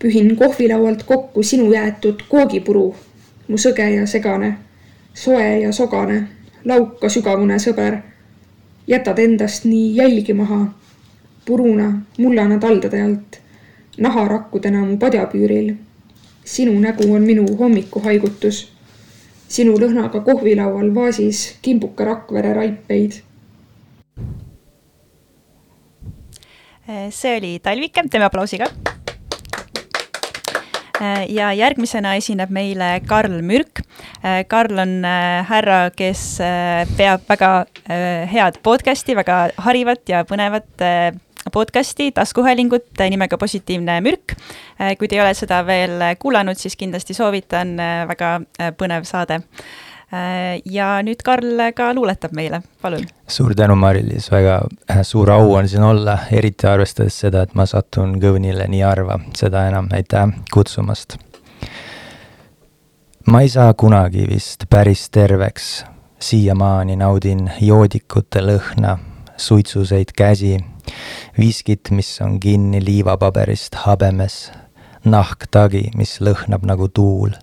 S6: Pühin kohvilaualt kokku sinu jäetud koogipuru mu sõge ja segane, soe ja sogane, lauka sügavune sõber. jätad endast nii jälgi maha, puruna mullane taldade alt, naharakkudena mu padjapüüril. sinu nägu on minu hommikuhaigutus. sinu lõhnaga kohvilaual vaasis kimbuka Rakvere raipeid
S2: see oli Talvike, teeme aplausi ka ja järgmisena esineb meile Karl Mürk. Äh, Karl on äh, härra, kes peab väga head podcast'i, väga harivat ja põnevat podcasti, taskuhäälingut nimega Positiivne mürk. kui te ei ole seda veel kuulanud, siis kindlasti soovitan, väga põnev saade Äh, ja nüüd Karl ka luuletab meile, palun.
S7: suur tänu, Mari-Liis, väga äh, suur au on siin olla, eriti arvestades seda, et ma satun Kõvnile nii harva, seda enam aitäh kutsumast. ma ei saa kunagi vist päris terveks, siiamaani naudin joodikute lõhna, suitsuseid käsi, viskit, mis on kinni liivapaberist habemes, nahktagi, mis lõhnab nagu tuul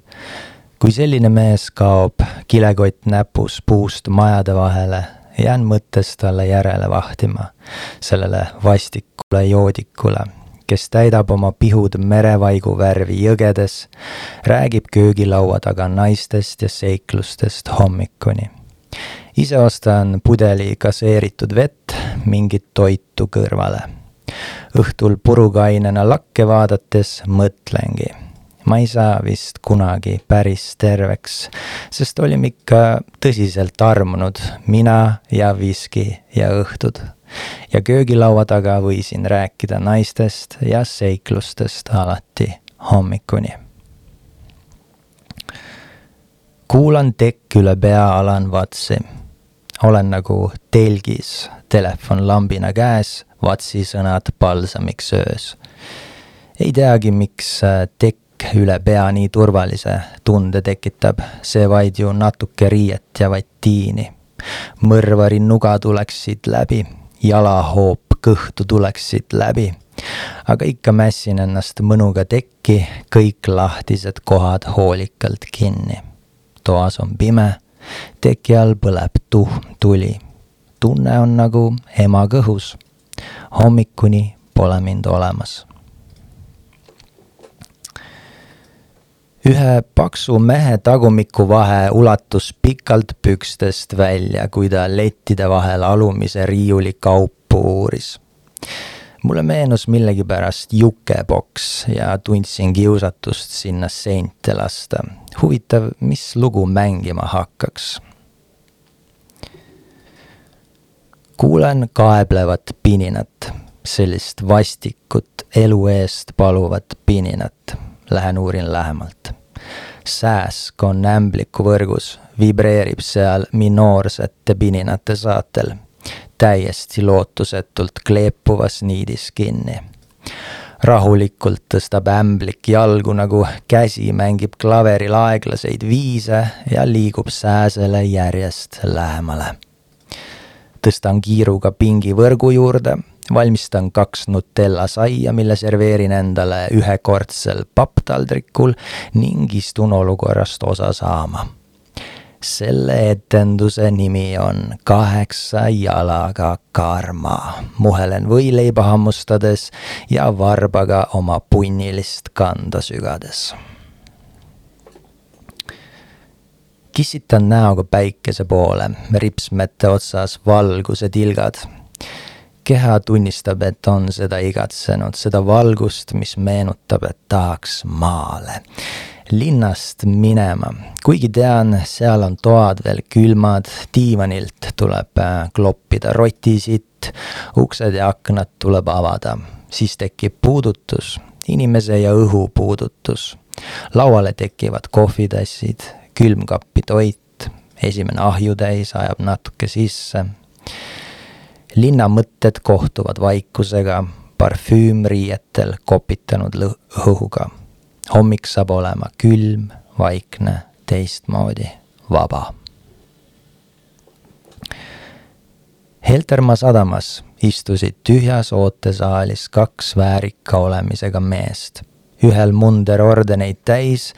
S7: kui selline mees kaob, kilekott näpus puust majade vahele, jään mõttes talle järele vahtima, sellele vastikule joodikule, kes täidab oma pihud merevaigu värvi jõgedes, räägib köögilaua taga naistest ja seiklustest hommikuni. ise ostan pudeli gaseeritud vett, mingit toitu kõrvale. õhtul purukainena lakke vaadates mõtlengi ma ei saa vist kunagi päris terveks, sest olime ikka tõsiselt armunud, mina ja viski ja õhtud. ja köögilaua taga võisin rääkida naistest ja seiklustest alati hommikuni. kuulan tekk üle pea Alan Watsi. olen nagu telgis, telefon lambina käes, Watsi sõnad palsamiks öös. ei teagi, miks äh, tekk värk üle pea nii turvalise tunde tekitab, see vaid ju natuke riiet ja vaid tiini. mõrvari nuga tuleks siit läbi, jalahoop kõhtu tuleksid läbi. aga ikka mässin ennast mõnuga tekki, kõik lahtised kohad hoolikalt kinni. toas on pime, teki all põleb tuhm tuli. tunne on nagu ema kõhus. hommikuni pole mind olemas ühe paksu mehe tagumiku vahe ulatus pikalt pükstest välja, kui ta lettide vahel alumise riiuli kaupu uuris. mulle meenus millegipärast jukeboks ja tundsin kiusatust sinna seinte lasta. huvitav, mis lugu mängima hakkaks? kuulen kaeblevat pininat, sellist vastikut elu eest paluvat pininat lähen uurin lähemalt. sääsk on ämbliku võrgus, vibreerib seal minoorsete pininate saatel, täiesti lootusetult kleepuvas niidis kinni. rahulikult tõstab ämblik jalgu, nagu käsi mängib klaveril aeglaseid viise ja liigub sääsele järjest lähemale. tõstan kiiruga pingi võrgu juurde valmistan kaks Nutella saia, mille serveerin endale ühekordsel papptaldrikul ning istun olukorrast osa saama. selle etenduse nimi on Kaheksa jalaga karma. muhelen võileiba hammustades ja varbaga oma punnilist kanda sügades kissitan näoga päikese poole, ripsmete otsas valguse tilgad keha tunnistab, et on seda igatsenud, seda valgust, mis meenutab, et tahaks maale, linnast minema. kuigi tean, seal on toad veel külmad, diivanilt tuleb äh, kloppida rotisitt, uksed ja aknad tuleb avada, siis tekib puudutus, inimese ja õhu puudutus. lauale tekivad kohvitassid, külmkappi toit, esimene ahjutäis ajab natuke sisse linna mõtted kohtuvad vaikusega, parfüüm riietel kopitanud õhuga. hommik saab olema külm, vaikne, teistmoodi, vaba. Heltermaa sadamas istusid tühjas ootesaalis kaks väärika olemisega meest. ühel munder ordeneid täis,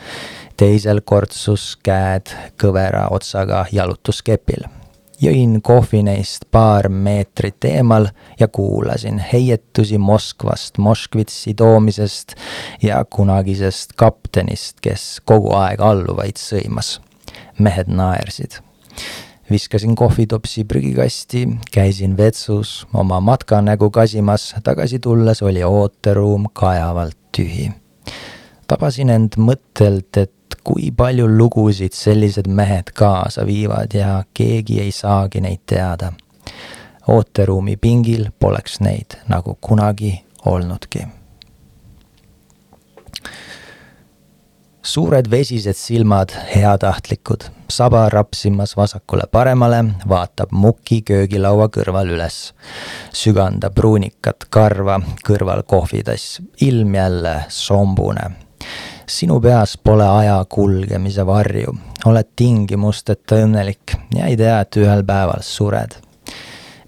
S7: teisel kortsus käed kõvera otsaga jalutuskepil jõin kohvi neist paar meetrit eemal ja kuulasin heietusi Moskvast, Moskvitsi toomisest ja kunagisest kaptenist, kes kogu aeg alluvaid sõimas. mehed naersid. viskasin kohvitopsi prügikasti, käisin vetsus oma matkanägu kasimas, tagasi tulles oli ooteruum kajavalt tühi. tabasin end mõttelt, et kui palju lugusid sellised mehed kaasa viivad ja keegi ei saagi neid teada. ooteruumi pingil poleks neid nagu kunagi olnudki. suured vesised silmad, heatahtlikud, saba rapsimas vasakule-paremale, vaatab muki köögilaua kõrval üles. sügandab pruunikat karva, kõrval kohvitass, ilm jälle sombune sinu peas pole aja kulgemise varju, oled tingimusteta õnnelik ja ei tea, et ühel päeval sured.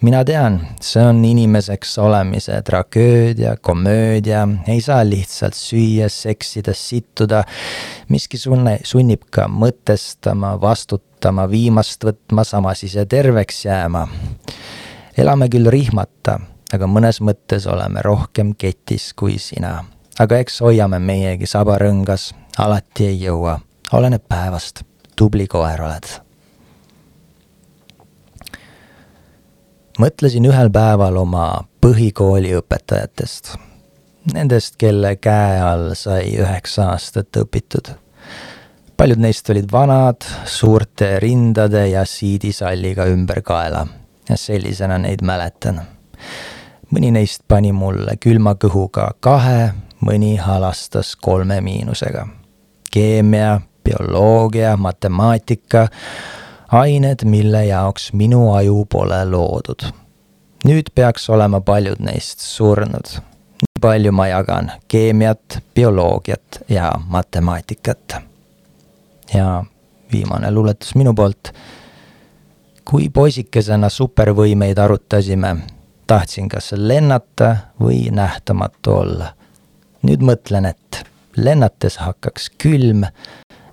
S7: mina tean, see on inimeseks olemise tragöödia, komöödia, ei saa lihtsalt süüa, seksida, sittuda. miski sunne, sunnib ka mõtestama, vastutama, viimast võtma, samas ise terveks jääma. elame küll rihmata, aga mõnes mõttes oleme rohkem ketis kui sina aga eks hoiame meiegi saba rõngas, alati ei jõua, oleneb päevast, tubli koer oled. mõtlesin ühel päeval oma põhikooli õpetajatest, nendest, kelle käe all sai üheksa aastat õpitud. paljud neist olid vanad, suurte rindade ja siidisalliga ümber kaela. Ja sellisena neid mäletan. Mõni neist pani mulle külma kõhuga kahe mõni halastas kolme miinusega. keemia, bioloogia, matemaatika, ained, mille jaoks minu aju pole loodud. nüüd peaks olema paljud neist surnud. nii palju ma jagan keemiat, bioloogiat ja matemaatikat. ja viimane luuletus minu poolt. kui poisikesena supervõimeid arutasime, tahtsin kas lennata või nähtamatu olla. Nüüd mõtlen, et lennates hakkaks külm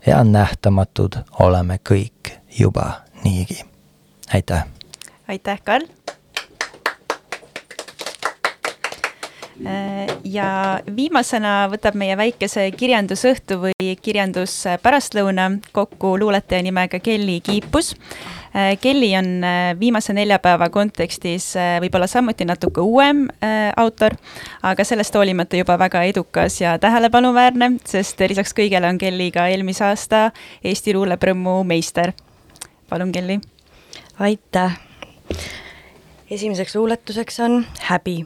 S7: ja nähtamatud oleme kõik juba niigi. aitäh!
S2: aitäh, Karl! Ja viimasena võtab meie väikese kirjandusõhtu või kirjanduspärastlõuna kokku luuletaja nimega Kelly Kiipus. Kelly on viimase nelja päeva kontekstis võib-olla samuti natuke uuem autor, aga sellest hoolimata juba väga edukas ja tähelepanuväärne, sest lisaks kõigele on Kelly ka eelmise aasta Eesti luulepõrmu meister. palun, Kelly.
S8: aitäh. esimeseks luuletuseks on Häbi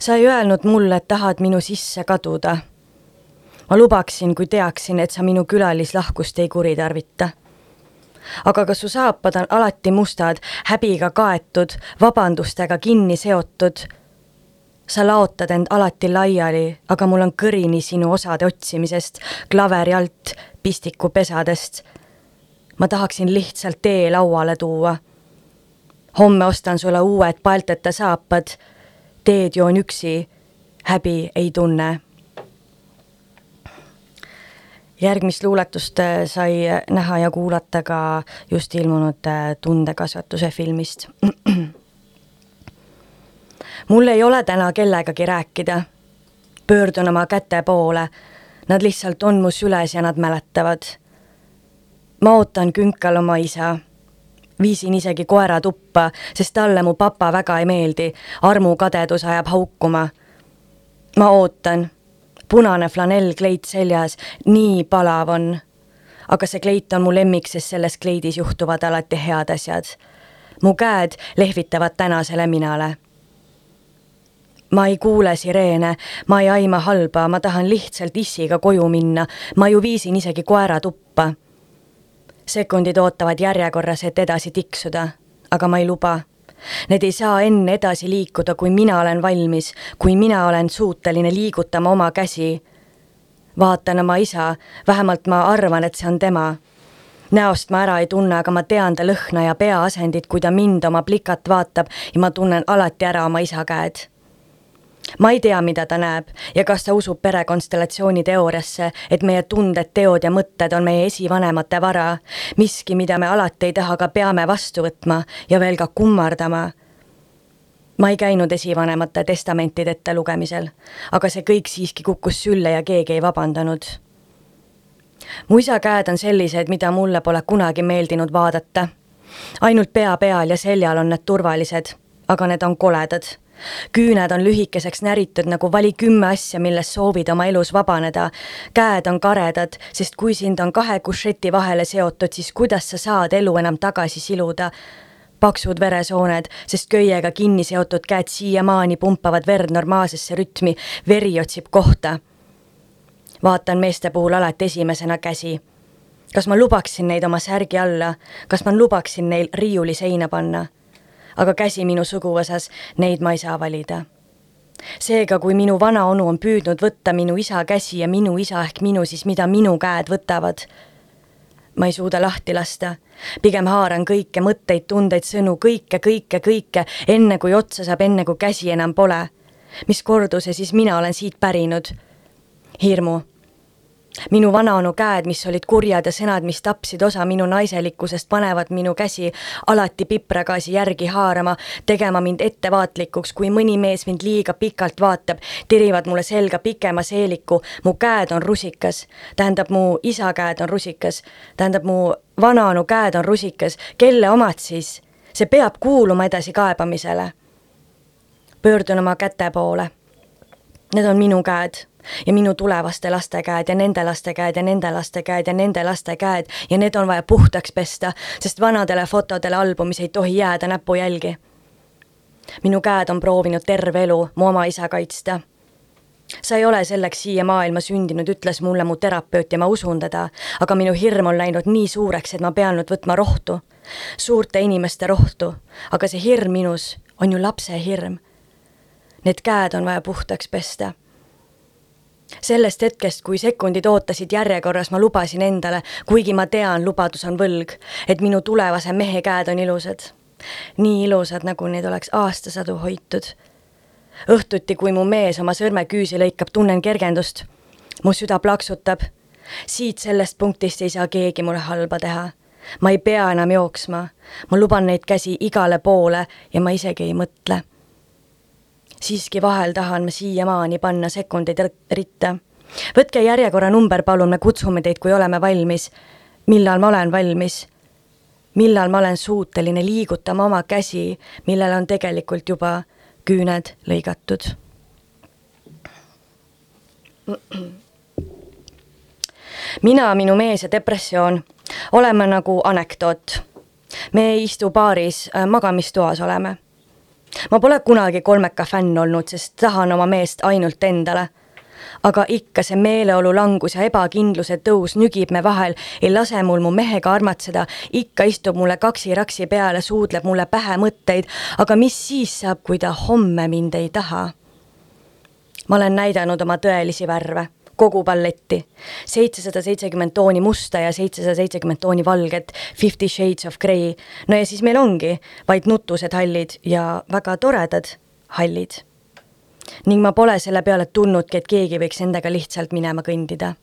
S8: sa ei öelnud mulle, et tahad minu sisse kaduda. ma lubaksin, kui teaksin, et sa minu külalislahkust ei kuritarvita. aga kas su saapad on alati mustad, häbiga kaetud, vabandustega kinni seotud? sa laotad end alati laiali, aga mul on kõrini sinu osade otsimisest, klaveri alt, pistikupesadest. ma tahaksin lihtsalt tee lauale tuua. homme ostan sulle uued palteta saapad teed joon üksi, häbi ei tunne. järgmist luuletust äh, sai näha ja kuulata ka just ilmunud äh, Tundekasvatuse filmist. (clears throat) mul ei ole täna kellegagi rääkida. pöördun oma käte poole. Nad lihtsalt on mu süles ja nad mäletavad. ma ootan künkal oma isa viisin isegi koera tuppa, sest talle mu papa väga ei meeldi. armukadedus ajab haukuma. ma ootan. punane flanellkleit seljas, nii palav on. aga see kleit on mu lemmik, sest selles kleidis juhtuvad alati head asjad. mu käed lehvitavad tänasele minale ma ei kuule sireene, ma ei aima halba, ma tahan lihtsalt issiga koju minna, ma ju viisin isegi koera tuppa sekundid ootavad järjekorras, et edasi tiksuda, aga ma ei luba. Need ei saa enne edasi liikuda, kui mina olen valmis, kui mina olen suuteline liigutama oma käsi. vaatan oma isa, vähemalt ma arvan, et see on tema. näost ma ära ei tunne, aga ma tean ta lõhna ja peaasendit, kui ta mind oma plikat vaatab ja ma tunnen alati ära oma isa käed ma ei tea, mida ta näeb ja kas ta usub perekonstellatsiooni teooriasse, et meie tunded, teod ja mõtted on meie esivanemate vara, miski, mida me alati ei taha, aga peame vastu võtma ja veel ka kummardama. ma ei käinud esivanemate testamentide ettelugemisel, aga see kõik siiski kukkus sülle ja keegi ei vabandanud. mu isa käed on sellised, mida mulle pole kunagi meeldinud vaadata. ainult pea peal ja seljal on need turvalised, aga need on koledad küüned on lühikeseks näritud nagu vali kümme asja, millest soovid oma elus vabaneda. käed on karedad, sest kui sind on kahe kušeti vahele seotud, siis kuidas sa saad elu enam tagasi siluda paksud veresooned, sest köiega kinni seotud käed siiamaani pumpavad verd normaalsesse rütmi, veri otsib kohta. vaatan meeste puhul alati esimesena käsi. kas ma lubaksin neid oma särgi alla, kas ma lubaksin neil riiuli seina panna? Aga käsi minu suguvõsas, neid ma ei saa valida. seega, kui minu vanaonu on püüdnud võtta minu isa käsi ja minu isa ehk minu, siis mida minu käed võtavad? ma ei suuda lahti lasta, pigem haaran kõike, mõtteid, tundeid, sõnu, kõike, kõike, kõike, enne kui otsa saab, enne kui käsi enam pole. mis korduse siis mina olen siit pärinud? hirmu minu vanaonu käed, mis olid kurjad ja sõnad, mis tapsid osa minu naiselikkusest, panevad minu käsi alati pipragaasi järgi haarama, tegema mind ettevaatlikuks, kui mõni mees mind liiga pikalt vaatab, tirivad mulle selga pikema seeliku, mu käed on rusikas, tähendab, mu isa käed on rusikas, tähendab, mu vanaonu käed on rusikas, kelle omad siis? see peab kuuluma edasikaebamisele. pöördun oma käte poole. Need on minu käed ja minu tulevaste laste käed ja nende laste käed ja nende laste käed ja nende laste käed ja need on vaja puhtaks pesta, sest vanadele fotodele albumis ei tohi jääda näpujälgi. minu käed on proovinud terve elu mu oma isa kaitsta. sa ei ole selleks siia maailma sündinud, ütles mulle mu terapeut ja ma usun teda, aga minu hirm on läinud nii suureks, et ma pean nüüd võtma rohtu, suurte inimeste rohtu, aga see hirm minus on ju lapse hirm. Need käed on vaja puhtaks pesta sellest hetkest, kui sekundid ootasid järjekorras, ma lubasin endale, kuigi ma tean, lubadus on võlg, et minu tulevase mehe käed on ilusad. nii ilusad, nagu neid oleks aastasadu hoitud. õhtuti, kui mu mees oma sõrmeküüsi lõikab, tunnen kergendust. mu süda plaksutab. siit sellest punktist ei saa keegi mulle halba teha. ma ei pea enam jooksma, ma luban neid käsi igale poole ja ma isegi ei mõtle. Siiski vahel tahan ma siiamaani panna sekundeid ritta võtke järjekorranumber, palun, me kutsume teid, kui oleme valmis. millal ma olen valmis? millal ma olen suuteline liigutama oma käsi, millele on tegelikult juba küüned lõigatud? mina, minu mees ja depressioon oleme nagu anekdoot. me ei istu baaris, äh, magamistoas oleme. Ma pole kunagi kolmeka fänn olnud, sest tahan oma meest ainult endale aga ikka see meeleolu langus ja ebakindluse tõus nügib me vahel, ei lase mul mu mehega armatseda, ikka istub mulle kaksi-raksi peale, suudleb mulle pähe mõtteid, aga mis siis saab, kui ta homme mind ei taha? ma olen näidanud oma tõelisi värve kogu palletti. seitsesada seitsekümmend tooni musta ja seitsesada seitsekümmend tooni valget, Fifty Shades of Grey. no ja siis meil ongi vaid nutused hallid ja väga toredad hallid ning ma pole selle peale tulnudki, et keegi võiks endaga lihtsalt minema kõndida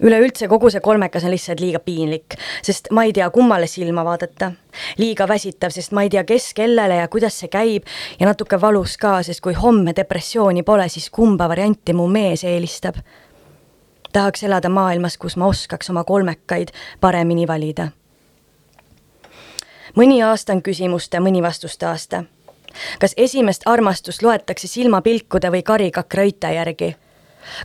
S8: üleüldse kogu see kolmekas on lihtsalt liiga piinlik, sest ma ei tea, kummale silma vaadata. liiga väsitav, sest ma ei tea, kes kellele ja kuidas see käib ja natuke valus ka, sest kui homme depressiooni pole, siis kumba varianti mu mees eelistab. tahaks elada maailmas, kus ma oskaks oma kolmekaid paremini valida. mõni aasta on küsimuste, mõni vastuste aasta kas esimest armastust loetakse silmapilkude või karikakröite järgi?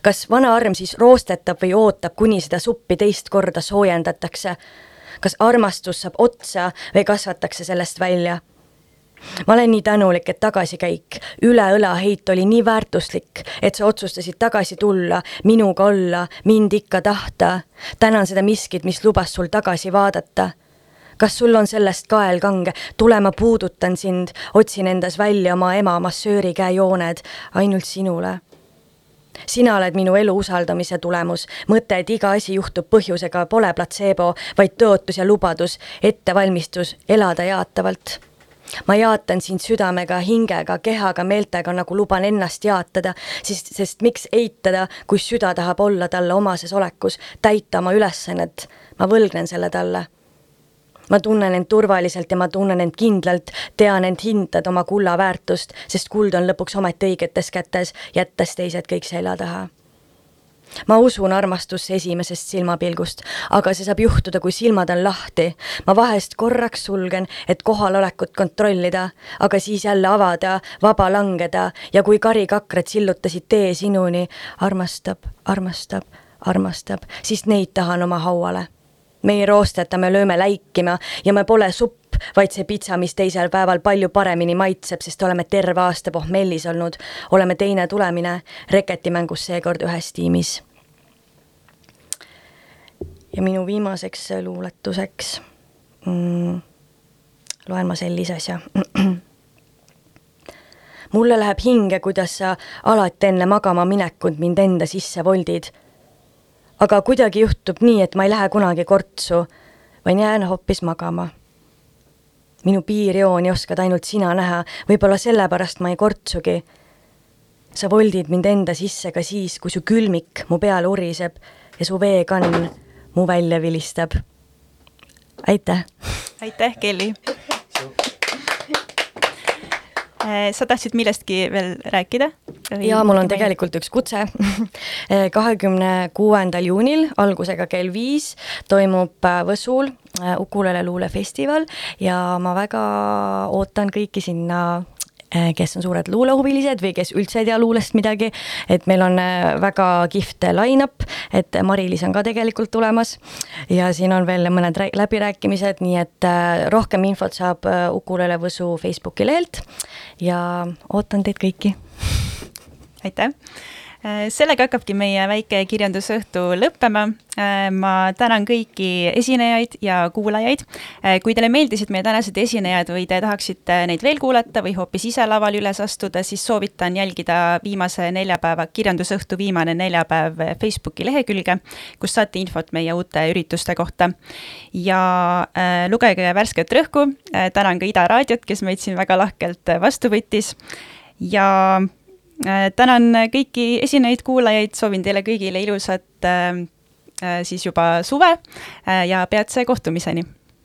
S8: Kas vana arm siis roostetab või ootab, kuni seda suppi teist korda soojendatakse? kas armastus saab otsa või kasvatakse sellest välja? ma olen nii tänulik, et tagasikäik, üle õla heit oli nii väärtuslik, et sa otsustasid tagasi tulla, minuga olla, mind ikka tahta. tänan seda miskit, mis lubas sul tagasi vaadata kas sul on sellest kael kange, tule ma puudutan sind, otsin endas välja oma ema massööri käejooned ainult sinule sina oled minu elu usaldamise tulemus, mõte, et iga asi juhtub põhjusega, pole platseebo, vaid tõotus ja lubadus, ettevalmistus elada jaatavalt. ma jaatan sind südamega, hingega, kehaga, meeltega, nagu luban ennast jaatada, sest, sest miks eitada, kui süda tahab olla talle omases olekus, täita oma ülesannet. ma võlgnen selle talle ma tunnen end turvaliselt ja ma tunnen end kindlalt, tean end hindad oma kulla väärtust, sest kuld on lõpuks ometi õigetes kätes, jättes teised kõik selja taha ma usun armastusse esimesest silmapilgust, aga see saab juhtuda, kui silmad on lahti. ma vahest korraks sulgen, et kohalolekut kontrollida, aga siis jälle avada, vaba langeda ja kui karikakrad sillutasid tee sinuni, armastab, armastab, armastab, siis neid tahan oma hauale me ei roosteta, me lööme läikima ja me pole supp, vaid see pitsa, mis teisel päeval palju paremini maitseb, sest oleme terve aasta pohmellis olnud, oleme teine tulemine reketimängus seekord ühes tiimis. ja minu viimaseks luuletuseks mm, loen ma sellise asja. (clears throat) Mulle läheb hinge, kuidas sa alati enne magama minekut mind enda sisse voldid aga kuidagi juhtub nii, et ma ei lähe kunagi kortsu, vaid jään hoopis magama. minu piirjooni oskad ainult sina näha, võib-olla sellepärast ma ei kortsugi. sa voldid mind enda sisse ka siis, kui su külmik mu peal uriseb ja su veekann mu välja vilistab. aitäh!
S2: aitäh, Kelly! Äh, sa tahtsid millestki veel rääkida?
S8: jaa, mul on tegelikult üks kutse. (laughs) kahekümne kuuendal juunil algusega kell viis toimub äh, Võsul Ukulele luulefestival ja ma väga ootan kõiki sinna kes on suured luulehuvilised või kes üldse ei tea luulest midagi, et meil on äh, väga kihvt line-up, et Mari-Liis on ka tegelikult tulemas. Ja siin on veel mõned läbirääkimised, nii et äh, rohkem infot saab Ukulele Võsu Facebooki lehelt. Ja ootan teid kõiki.
S2: aitäh! Äh, sellega hakkabki meie väike kirjandusõhtu lõppema. Äh, ma tänan kõiki esinejaid ja kuulajaid. Äh, kui teile meeldisid meie tänased esinejad või te tahaksite neid veel kuulata või hoopis ise laval üles astuda, siis soovitan jälgida viimase neljapäeva, kirjandusõhtu viimane neljapäev Facebooki lehekülge, kus saate infot meie uute ürituste kohta. ja äh, lugege värsket rõhku äh,, tänan ka Ida raadiot, kes meid siin väga lahkelt vastu võttis ja Äh, tänan kõiki esinejaid, kuulajaid, soovin teile kõigile ilusat äh, äh, siis juba suve ja peatse kohtumiseni